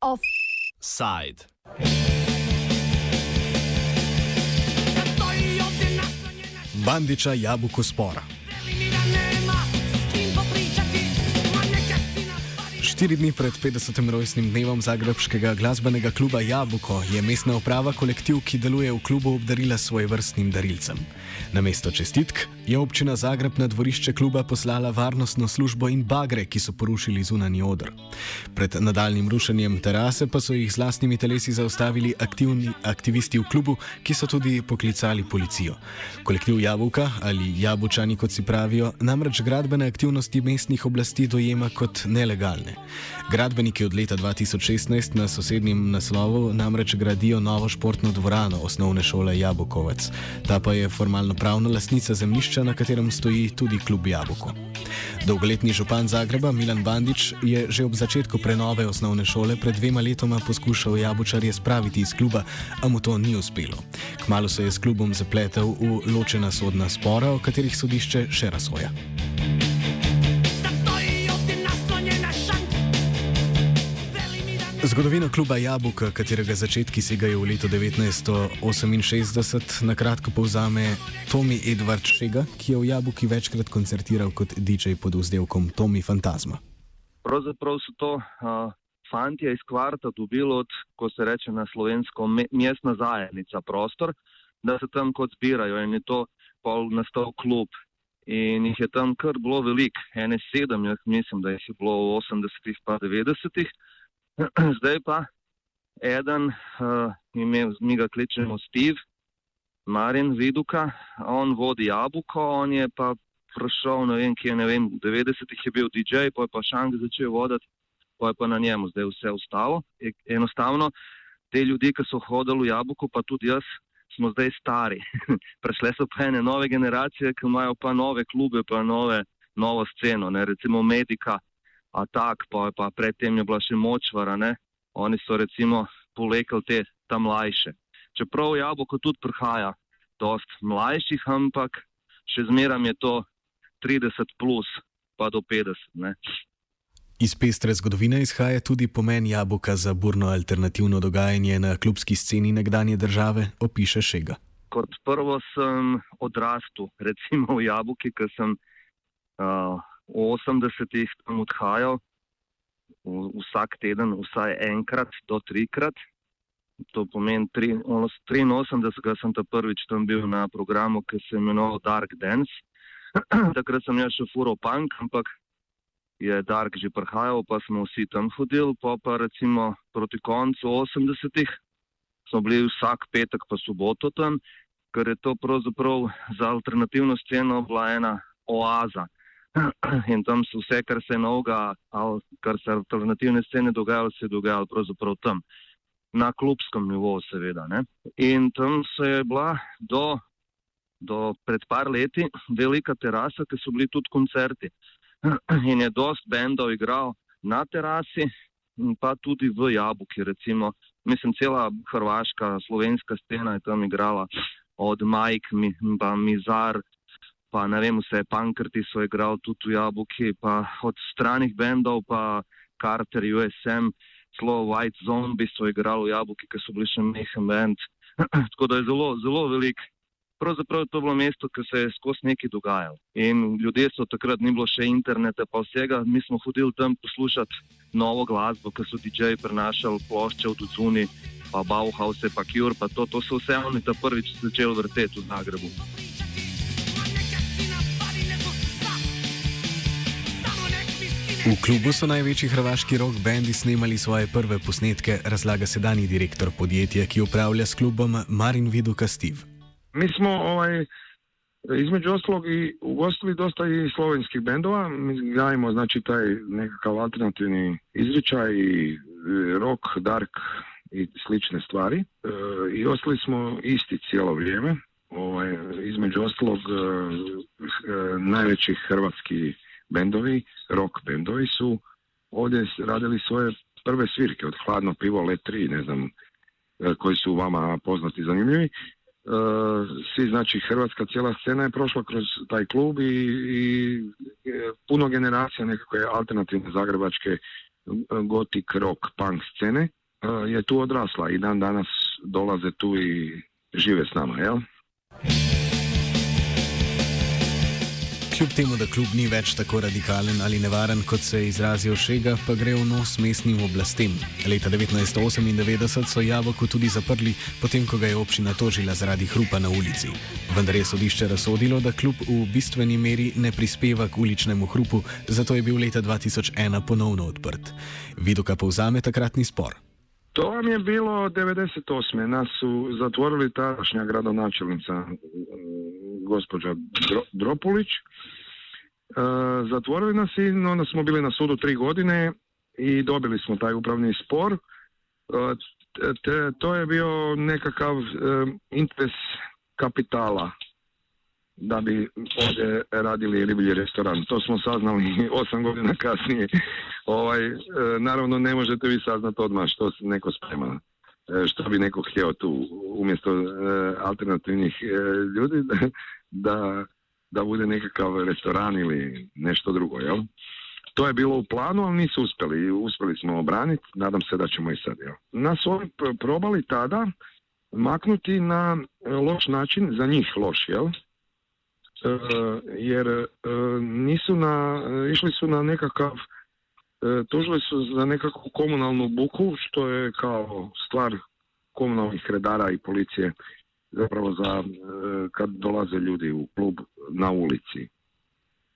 Offside. Bandiča jabolko spora. Štiri dni pred 50. rojstnim dnevom zagrebskega glasbenega kluba Jabuko je mestna uprava kolektiv, ki deluje v klubu, obdarila svoj vrstnim darilcem. Na mesto čestitk je občina Zagreb na dvorišče kluba poslala varnostno službo in bagre, ki so porušili zunanji odr. Pred nadaljnim rušenjem terase pa so jih z lastnimi telesi zaustavili aktivni aktivisti v klubu, ki so tudi poklicali policijo. Kolektiv Jabuka ali Jabučani, kot si pravijo, namreč gradbene aktivnosti mestnih oblasti dojema kot nelegalne. Gradbeniki od leta 2016 na sosednjem naslovu namreč gradijo novo športno dvorano osnovne šole Jabukovec. Ta pa je formalno pravna lasnica zemljišča, na katerem stoji tudi klub Jabuko. Dolgoletni župan Zagreba Milan Bandič je že ob začetku prenove osnovne šole pred dvema letoma poskušal Jabučarje spraviti iz kluba, a mu to ni uspelo. Kmalo se je s klubom zapletel v ločena sodna spora, o katerih sodišče še razhoja. Zgodovino kluba Jabuka, katerega začetki segajo v leto 1968, na kratko povzame Tomi Edward Šega, ki je v Jabuki večkrat koncertiral kot DJ pod vzdevkom Tomi Fantasma. Pravzaprav so to uh, fanti iz kvarta dobili od, ko se reče na slovensko, me, mestna zajednica, prostor, da se tam kot zbirajo in je to pol nastal klub. In jih je tam kar bilo veliko, ene sedem, jaz mislim, da jih je bilo v 80-ih pa 90-ih. Zdaj pa eden, uh, ime, mi ga kličemo Steve, Marin Viduka, on vodi jabuko, on je pa prišel, ne vem, kje, ne vem, v 90-ih je bil DJ, pa je pa šank začel voditi, pa je pa na njemu zdaj vse ostalo. E, enostavno, te ljudi, ki so hodili v jabuko, pa tudi jaz, smo zdaj stari. Prešle so pa ene nove generacije, ki imajo pa nove klube, pa nove, novo sceno, ne, recimo Medika. Atak, pa, pa predtem je bila še močvara, ne? oni so recimo polekali te tam mlajše. Čeprav jabolko tudi prihaja, dost mlajših, ampak še zmeram je to 30 plus, pa do 50. Ne? Iz pestre zgodovine izhaja tudi pomen jabolka za burno alternativno dogajanje na klubski sceni nekdanje države, opiše Šega. Kot prvo sem odrastel, recimo v jabolki, ker sem uh, 80-ih tam odhajal vsak teden, vsaj enkrat do trikrat. To pomeni, da 83 sem ta prvič tam bil na programu, ki se imenoval Dark Dance. Takrat sem jaz še furo punk, ampak je Dark že prihajal, pa smo vsi tam hodili. Pa pa recimo proti koncu 80-ih smo bili vsak petek pa soboto tam, ker je to pravzaprav za alternativno sceno bila ena oaza. in tam se vse, kar se je novega, ali kar se alternativne scene dogajalo, se je dogajalo pravzaprav tam, na klubskem nivoju, seveda. Ne? In tam se je bila do, do pred par leti velika terasa, ki so bili tudi koncerti. In je dost bendov igral na terasi, pa tudi v Jabuki, recimo. Mislim, cela hrvaška, slovenska scena je tam igrala, od Majk, pa Mizar, pa ne vem, vse pankrti so igrali tudi v Jabuki, pa od stranih bendov, pa Carter, USM, celo White Zombie so igrali v Jabuki, ki so bili še mehen bend. Tako da je zelo, zelo velik. Pravzaprav je to bilo mesto, ki se je skozi nekaj dogajalo. In ljudje so takrat, ni bilo še interneta, pa vsega. Mi smo hodili tam poslušati novo glasbo, ki so DJ-ji prenašali plošče od Zuni, pa Bauhaus, pa Cure, pa to, to so vse oni ta prvič začeli vrteti v Zagrebu. V klubu so največji hrvaški rock bendi snemali svoje prve posnetke, razlaga sedanji direktor podjetja, ki upravlja s klubom Marin Vidu Kastiv. Mi smo ovaj, između ostalog i ugostili dosta i slovenskih bendova. Mi gledajmo znači taj nekakav alternativni izričaj e, rock, dark i slične stvari. E, I ostali smo isti cijelo vrijeme. Ovaj, između ostalog e, e, najveći hrvatski bendovi, rock bendovi su ovdje radili svoje prve svirke od Hladno pivo, Let 3, ne znam, e, koji su vama poznati zanimljivi. svi, znači hrvatska cijela scena je prošla kroz taj klub i, i puno generacija nekakve alternativne zagrebačke gotik, rock, punk scene je tu odrasla i dan danas dolaze tu i žive s nama, jel? Kljub temu, da klub ni več tako radikalen ali nevaren, kot se je izrazil Šega, pa gre v nos mestnim oblastem. Leta 1998 so Jaboko tudi zaprli, potem ko ga je občina tožila zaradi hrupa na ulici. Vendar je sodišče razsodilo, da klub v bistveni meri ne prispeva k uličnemu hrupu, zato je bil leta 2001 ponovno odprt. Vidoka povzame takratni spor. To vam je bilo 98. Nas su zatvorili tadašnja gradonačelnica gospođa Dropulić. E, zatvorili nas i onda smo bili na sudu tri godine i dobili smo taj upravni spor. E, to je bio nekakav e, interes kapitala da bi ovdje radili riblji restoran. To smo saznali osam godina kasnije. Ovaj, naravno ne možete vi saznati odmah što neko sprema što bi neko htio tu umjesto alternativnih ljudi da, da bude nekakav restoran ili nešto drugo, jel? To je bilo u planu, ali nisu uspjeli. Uspjeli smo obraniti, nadam se da ćemo i sad, jel? Nas oni probali tada maknuti na e, loš način, za njih loš, jel? E, jer e, nisu na, išli su na nekakav, tužili su za nekakvu komunalnu buku, što je kao stvar komunalnih redara i policije zapravo za e, kad dolaze ljudi u klub na ulici.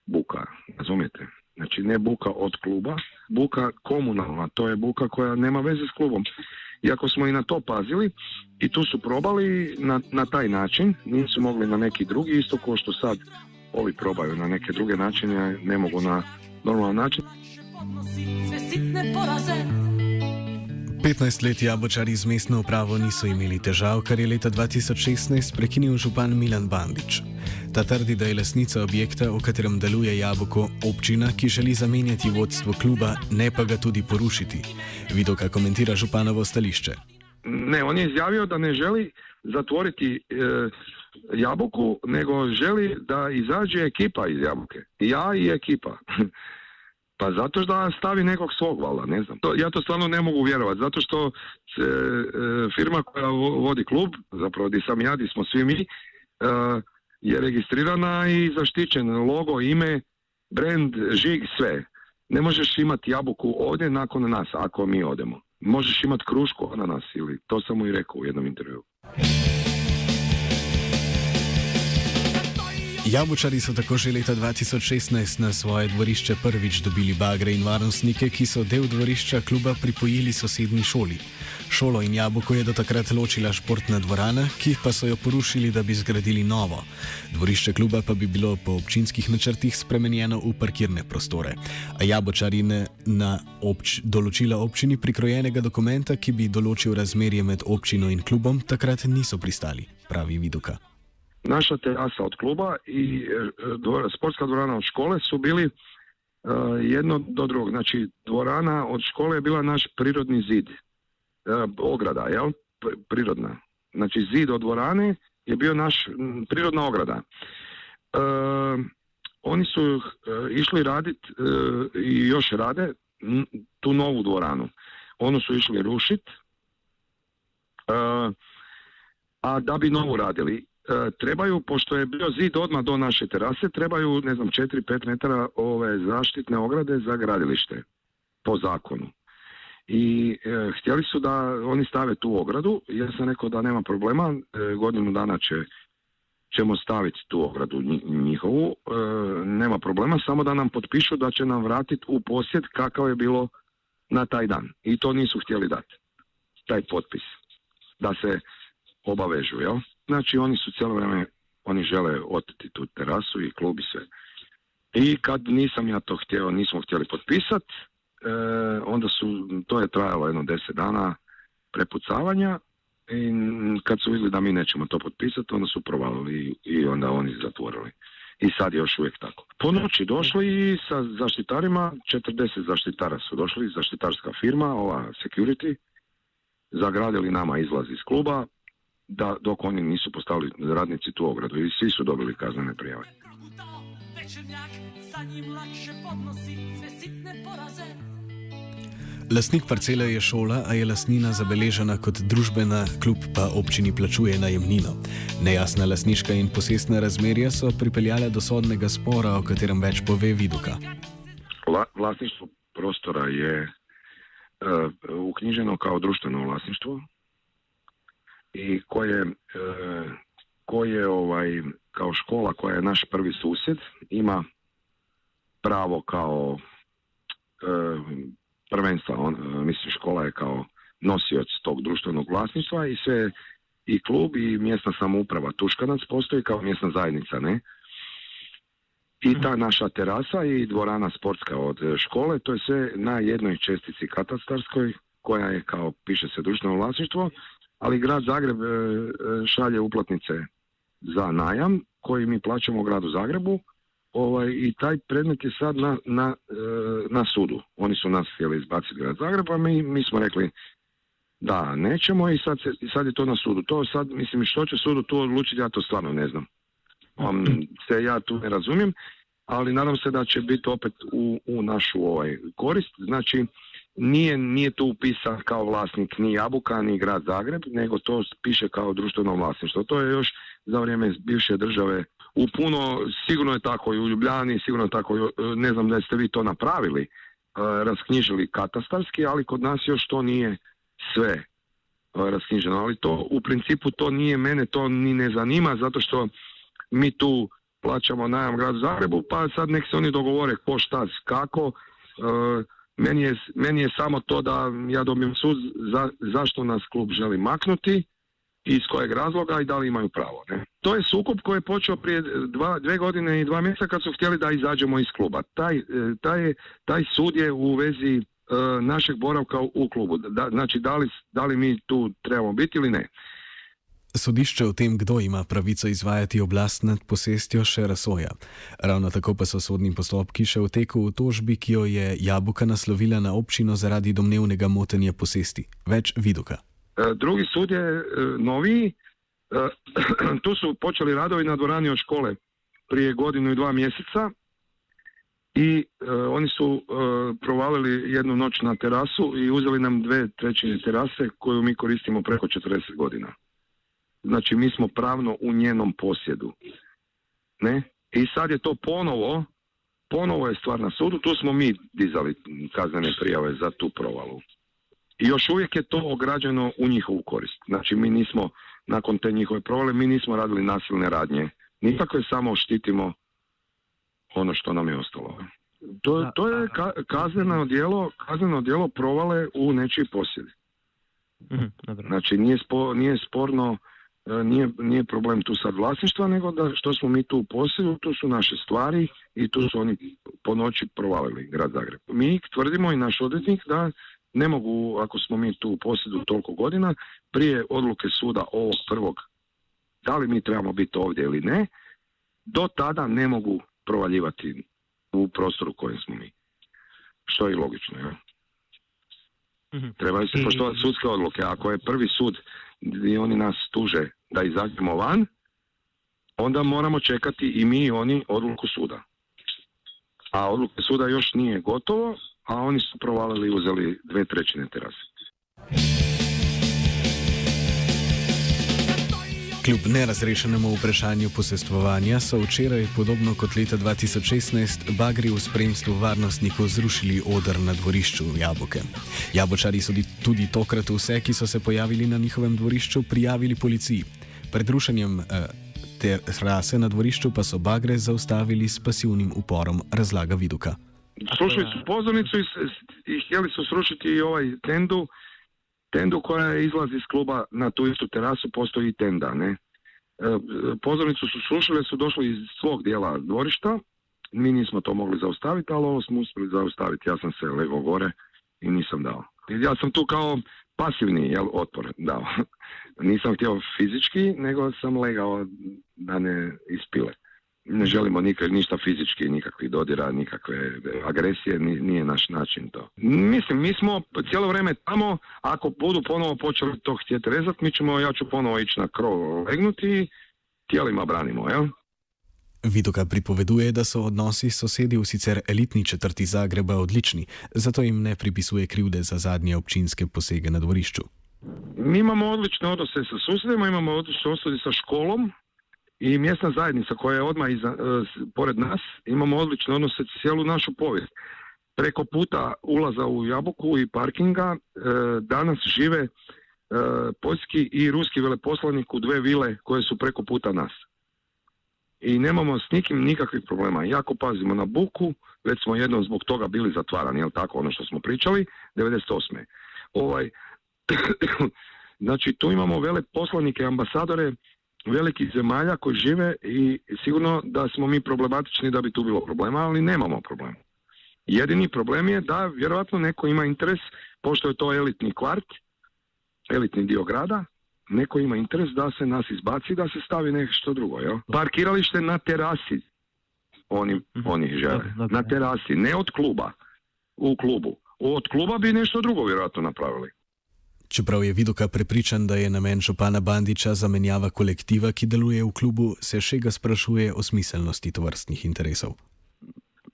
Buka, razumijete? Znači ne buka od kluba, buka komunalna, to je buka koja nema veze s klubom. Iako smo i na to pazili i tu su probali na, na taj način, nisu mogli na neki drugi, isto kao što sad ovi probaju na neke druge načine, ne mogu na normalan način. 15 let jabočari z mestno upravo niso imeli težav, kar je leta 2016 prekinil župan Milan Bandič. Ta trdi, da je lasnica objekta, v katerem deluje jaboko, občina, ki želi zamenjati vodstvo kluba, ne pa ga tudi porušiti. Vido, kaj komentira županovo stališče. Ne, on je izjavio, da ne želi zatvoriti e, jabuku, nego želi, da izađe ekipa iz jabuke. Ja i ekipa. Pa zato što stavi nekog svog valjda, ne znam. To, ja to stvarno ne mogu vjerovati, zato što e, firma koja vodi klub, zapravo di sam ja, di smo svi mi, e, je registrirana i zaštićen logo, ime, brand, žig, sve. Ne možeš imati jabuku ovdje nakon nas, ako mi odemo. Možeš imati krušku na nas ili to sam mu i rekao u jednom intervju. Jabučari so tako že leta 2016 na svoje dvorišče prvič dobili bagre in varnostnike, ki so del dvorišča kluba pripojili sosednji šoli. Šolo in jabolko je do takrat ločila športna dvorana, ki pa so jo porušili, da bi zgradili novo. Dvorišče kluba pa bi bilo po občinskih načrtih spremenjeno v parkirne prostore. A jabolčari ne na obč določila občini prikrojenega dokumenta, ki bi določil razmerje med občino in klubom, takrat niso pristali, pravi Viduka. Naša terasa od kluba i e, sportska dvorana od škole su bili e, jedno do drugog. Znači, dvorana od škole je bila naš prirodni zid, e, ograda, jel? Prirodna. Znači, zid od dvorane je bio naš prirodna ograda. oni su išli raditi i još rade tu novu dvoranu. Onu su išli rušiti, a da bi novu radili. E, trebaju, pošto je bio zid odmah do naše terase, trebaju, ne znam, 4-5 metara ove zaštitne ograde za gradilište po zakonu. I e, htjeli su da oni stave tu ogradu, ja sam rekao da nema problema, e, godinu dana će, ćemo staviti tu ogradu njihovu, nema problema, samo da nam potpišu da će nam vratiti u posjed kakav je bilo na taj dan. I to nisu htjeli dati, taj potpis, da se obavežu, jel? Znači oni su cijelo vrijeme, oni žele oteti tu terasu i klub i. I kad nisam ja to htio, nismo htjeli potpisat, e, onda su, to je trajalo jedno deset dana prepucavanja i kad su vidjeli da mi nećemo to potpisati, onda su provalili i onda oni zatvorili. I sad je još uvijek tako. Po noći došli i sa zaštitarima, 40 zaštitara su došli, zaštitarska firma, ova security, zagradili nama izlaz iz kluba, da dok oni nisu postali radnici tu ogradu i svi su dobili kaznene prijave. Lasnik parcele je šola, a je lasnina zabeležena kot družbena, kljub pa občini plačuje najemnino. Nejasna lasniška in posestna razmerja so pripeljale do sodnega spora, o katerem več pove Viduka. Vla, vlasništvo prostora je uh, uknjiženo kao društveno vlasništvo i koje, uh, koje ovaj, kao škola koja je naš prvi susjed ima pravo kao uh, prvenstva, on, mislim škola je kao nosioc tog društvenog vlasništva i sve i klub i mjesna samouprava. Tuškanac postoji kao mjesna zajednica, ne? I ta naša terasa i dvorana sportska od škole, to je sve na jednoj čestici katastarskoj koja je kao, piše se društveno vlasništvo, ali grad Zagreb e, šalje uplatnice za najam koji mi plaćamo gradu Zagrebu ovaj, i taj predmet je sad na, na, e, na sudu. Oni su nas htjeli izbaciti grad Zagreb, a mi, mi smo rekli da nećemo i sad, se, sad je to na sudu. To sad, mislim, što će sudu tu odlučiti, ja to stvarno ne znam. Um, se ja tu ne razumijem, ali nadam se da će biti opet u, u našu ovaj korist. Znači, nije, nije tu upisan kao vlasnik ni Jabuka, ni grad Zagreb, nego to piše kao društveno vlasništvo. To je još za vrijeme bivše države u puno, sigurno je tako i u Ljubljani, sigurno je tako, ne znam da ste vi to napravili, rasknjižili katastarski, ali kod nas još to nije sve rasknjiženo. Ali to u principu to nije mene, to ni ne zanima, zato što mi tu plaćamo najam gradu Zagrebu, pa sad nek se oni dogovore ko šta, kako. Meni je, meni je samo to da ja dobijem sud za, zašto nas klub želi maknuti iz kojeg razloga i da li imaju pravo. Ne? To je sukob koji je počeo prije dva, dve godine i dva mjeseca kad su htjeli da izađemo iz kluba. Taj, e, taj, taj sud je u vezi e, našeg boravka u klubu. Da, znači da li, da li mi tu trebamo biti ili ne. Sodišče o tem, kdo ima pravico izvajati oblast nad posestjo, še razsoja. Ravno tako pa so sodni postopki še v teku v tožbi, ki jo je Jabuka naslovila na občino zaradi domnevnega motenja posesti. Več viduka. E, drugi sud je e, noviji. E, tu su počeli radovi na dvorani od škole prije godinu i dva mjeseca i oni su provalili jednu noć na terasu i uzeli nam dve trećine terase koju mi koristimo preko 40 godina. Znači mi smo pravno u njenom posjedu. Ne? I sad je to ponovo, ponovo je stvar na sudu, tu smo mi dizali kaznene prijave za tu provalu. I još uvijek je to ograđeno u njihovu korist. Znači mi nismo, nakon te njihove provale, mi nismo radili nasilne radnje. Nikako je samo štitimo ono što nam je ostalo. To, to je kazneno djelo, kazneno djelo provale u nečiji posjedi. Mhm, znači nije, spo, nije sporno, nije, nije problem tu sad vlasništva, nego da što smo mi tu u posjedu, tu su naše stvari i tu su oni po noći provalili grad Zagreb. Mi tvrdimo i naš odvjetnik da ne mogu, ako smo mi tu u posjedu toliko godina, prije odluke suda ovog prvog, da li mi trebamo biti ovdje ili ne, do tada ne mogu provaljivati u prostoru u kojem smo mi. Što je i logično, ja? Mhm. Trebaju se poštovati sudske odluke. Ako je prvi sud gdje oni nas tuže da izađemo van, onda moramo čekati i mi i oni odluku suda. A odluke suda još nije gotovo, a oni su provalili i uzeli dve trećine terase. Kljub nerazrešenemu vprašanju posestvovanja so včeraj, podobno kot leta 2016, bagri v spremstvu varnostnikov zrušili odr na dvorišču Jaboke. Jabočari so tudi tokrat vse, ki so se pojavili na njihovem dvorišču, prijavili policiji. Pred rušenjem eh, terase na dvorišču pa so bagre zaustavili s pasivnim uporom, razlaga Viduka. Srušili su pozornicu i, i htjeli su srušiti i ovaj tendu, tendu koja izlazi iz kluba na tu istu terasu, postoji i tenda, ne. E, pozornicu su srušili, su došli iz svog dijela dvorišta, mi nismo to mogli zaustaviti, ali ovo smo uspjeli zaustaviti, ja sam se lego gore i nisam dao. Ja sam tu kao pasivni jel, otpor dao. nisam htio fizički, nego sam legao da ne ispile. Ne želimo nikak, ništa fizički, nikakvih dodira, nikakve agresije, nije naš način to. Mislim, mi smo cijelo vrijeme tamo, ako budu ponovo počeli to htjeti rezat, mi ćemo, ja ću ponovo ići na krov legnuti i tijelima branimo, jel? Vidoka pripoveduje, da so odnosi s sosedi v sicer elitni četrti Zagreba odlični, zato jim ne pripisuje krivde za zadnje občinske posege na dvorišču. Mi imamo odlične odnose sa susjedima, imamo odlične odnose sa školom, i mjesna zajednica koja je odmah iza, e, pored nas, imamo odlične odnose cijelu našu povijest. Preko puta ulaza u Jabuku i parkinga e, danas žive e, poljski i ruski veleposlanik u dve vile koje su preko puta nas. I nemamo s nikim nikakvih problema. Jako pazimo na buku, već smo jednom zbog toga bili zatvarani, jel tako, ono što smo pričali, 98. Ovaj, znači, tu imamo veleposlanike, ambasadore, velikih zemalja koji žive i sigurno da smo mi problematični da bi tu bilo problema, ali nemamo problema. Jedini problem je da vjerojatno neko ima interes, pošto je to elitni kvart, elitni dio grada, neko ima interes da se nas izbaci, da se stavi nešto drugo. Jel? Parkiralište na terasi oni, mhm. oni žele. Na terasi, ne od kluba, u klubu. Od kluba bi nešto drugo vjerojatno napravili. Čeprav je Vidoka prepričan, da je namen župana Bandiča zamenjava kolektiva, ki deluje v klubu, se še ga sprašuje o smiselnosti tovrstnih interesov.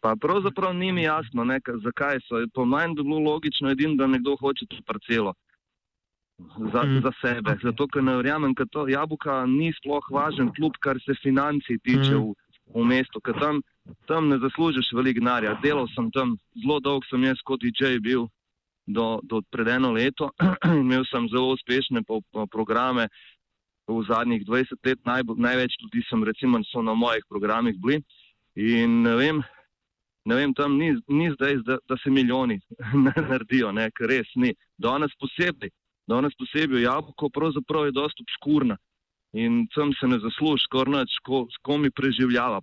Pa pravzaprav ni mi jasno, ne, zakaj so. Po mojem bi bilo logično edino, da nekdo hoče to parcelo za, mm. za sebe. Okay. Zato, ker ne verjamem, da to jabuka ni sploh važen klub, kar se financij tiče mm. v, v mestu, ker tam, tam ne zaslužiš veliko denarja. Delal sem tam, zelo dolgo sem jaz kot DJ bil do, do pred eno leto. Imel sem zelo uspešne po, po programe v zadnjih 20 let, Naj, največ ljudi sem recimo na mojih programih bili. In ne vem, ne vem tam ni, ni zdaj, da, da se milijoni naredijo, ne, ker res ni. Danes posebej, danes posebej jabolko pravzaprav je dosta obskurna. In tam se ne zasluži, skoraj nič, ko, ko mi preživljava,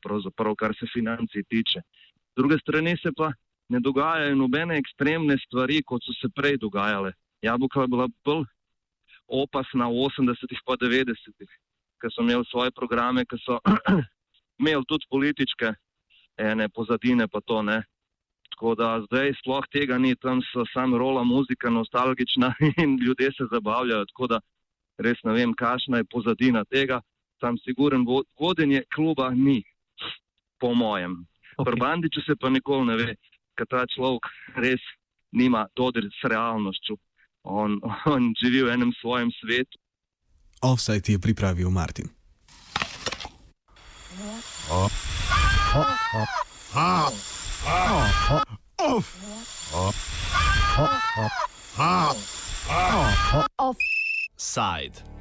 kar se financi tiče. Z druge strani se pa ne dogajajo nobene ekstremne stvari, kot so se prej dogajale. Jabolka je bila bolj opasna v 80-ih pa 90-ih, ker so imeli svoje programe, ker so imeli tudi politične ene pozadine, pa to ne. Tako da zdaj sploh tega ni, tam so samo rola muzika, nostalgična in ljudje se zabavljajo. Tako da res ne vem, kakšna je pozadina tega. Sam siguren, vodenje kluba ni, po mojem. Okay. Pri Bandiču se pa nikoli ne ve ker ta človek res nima dodir s realnostjo. On, on živi v enem svojem svetu. Offside je pripravil Martin. Offside.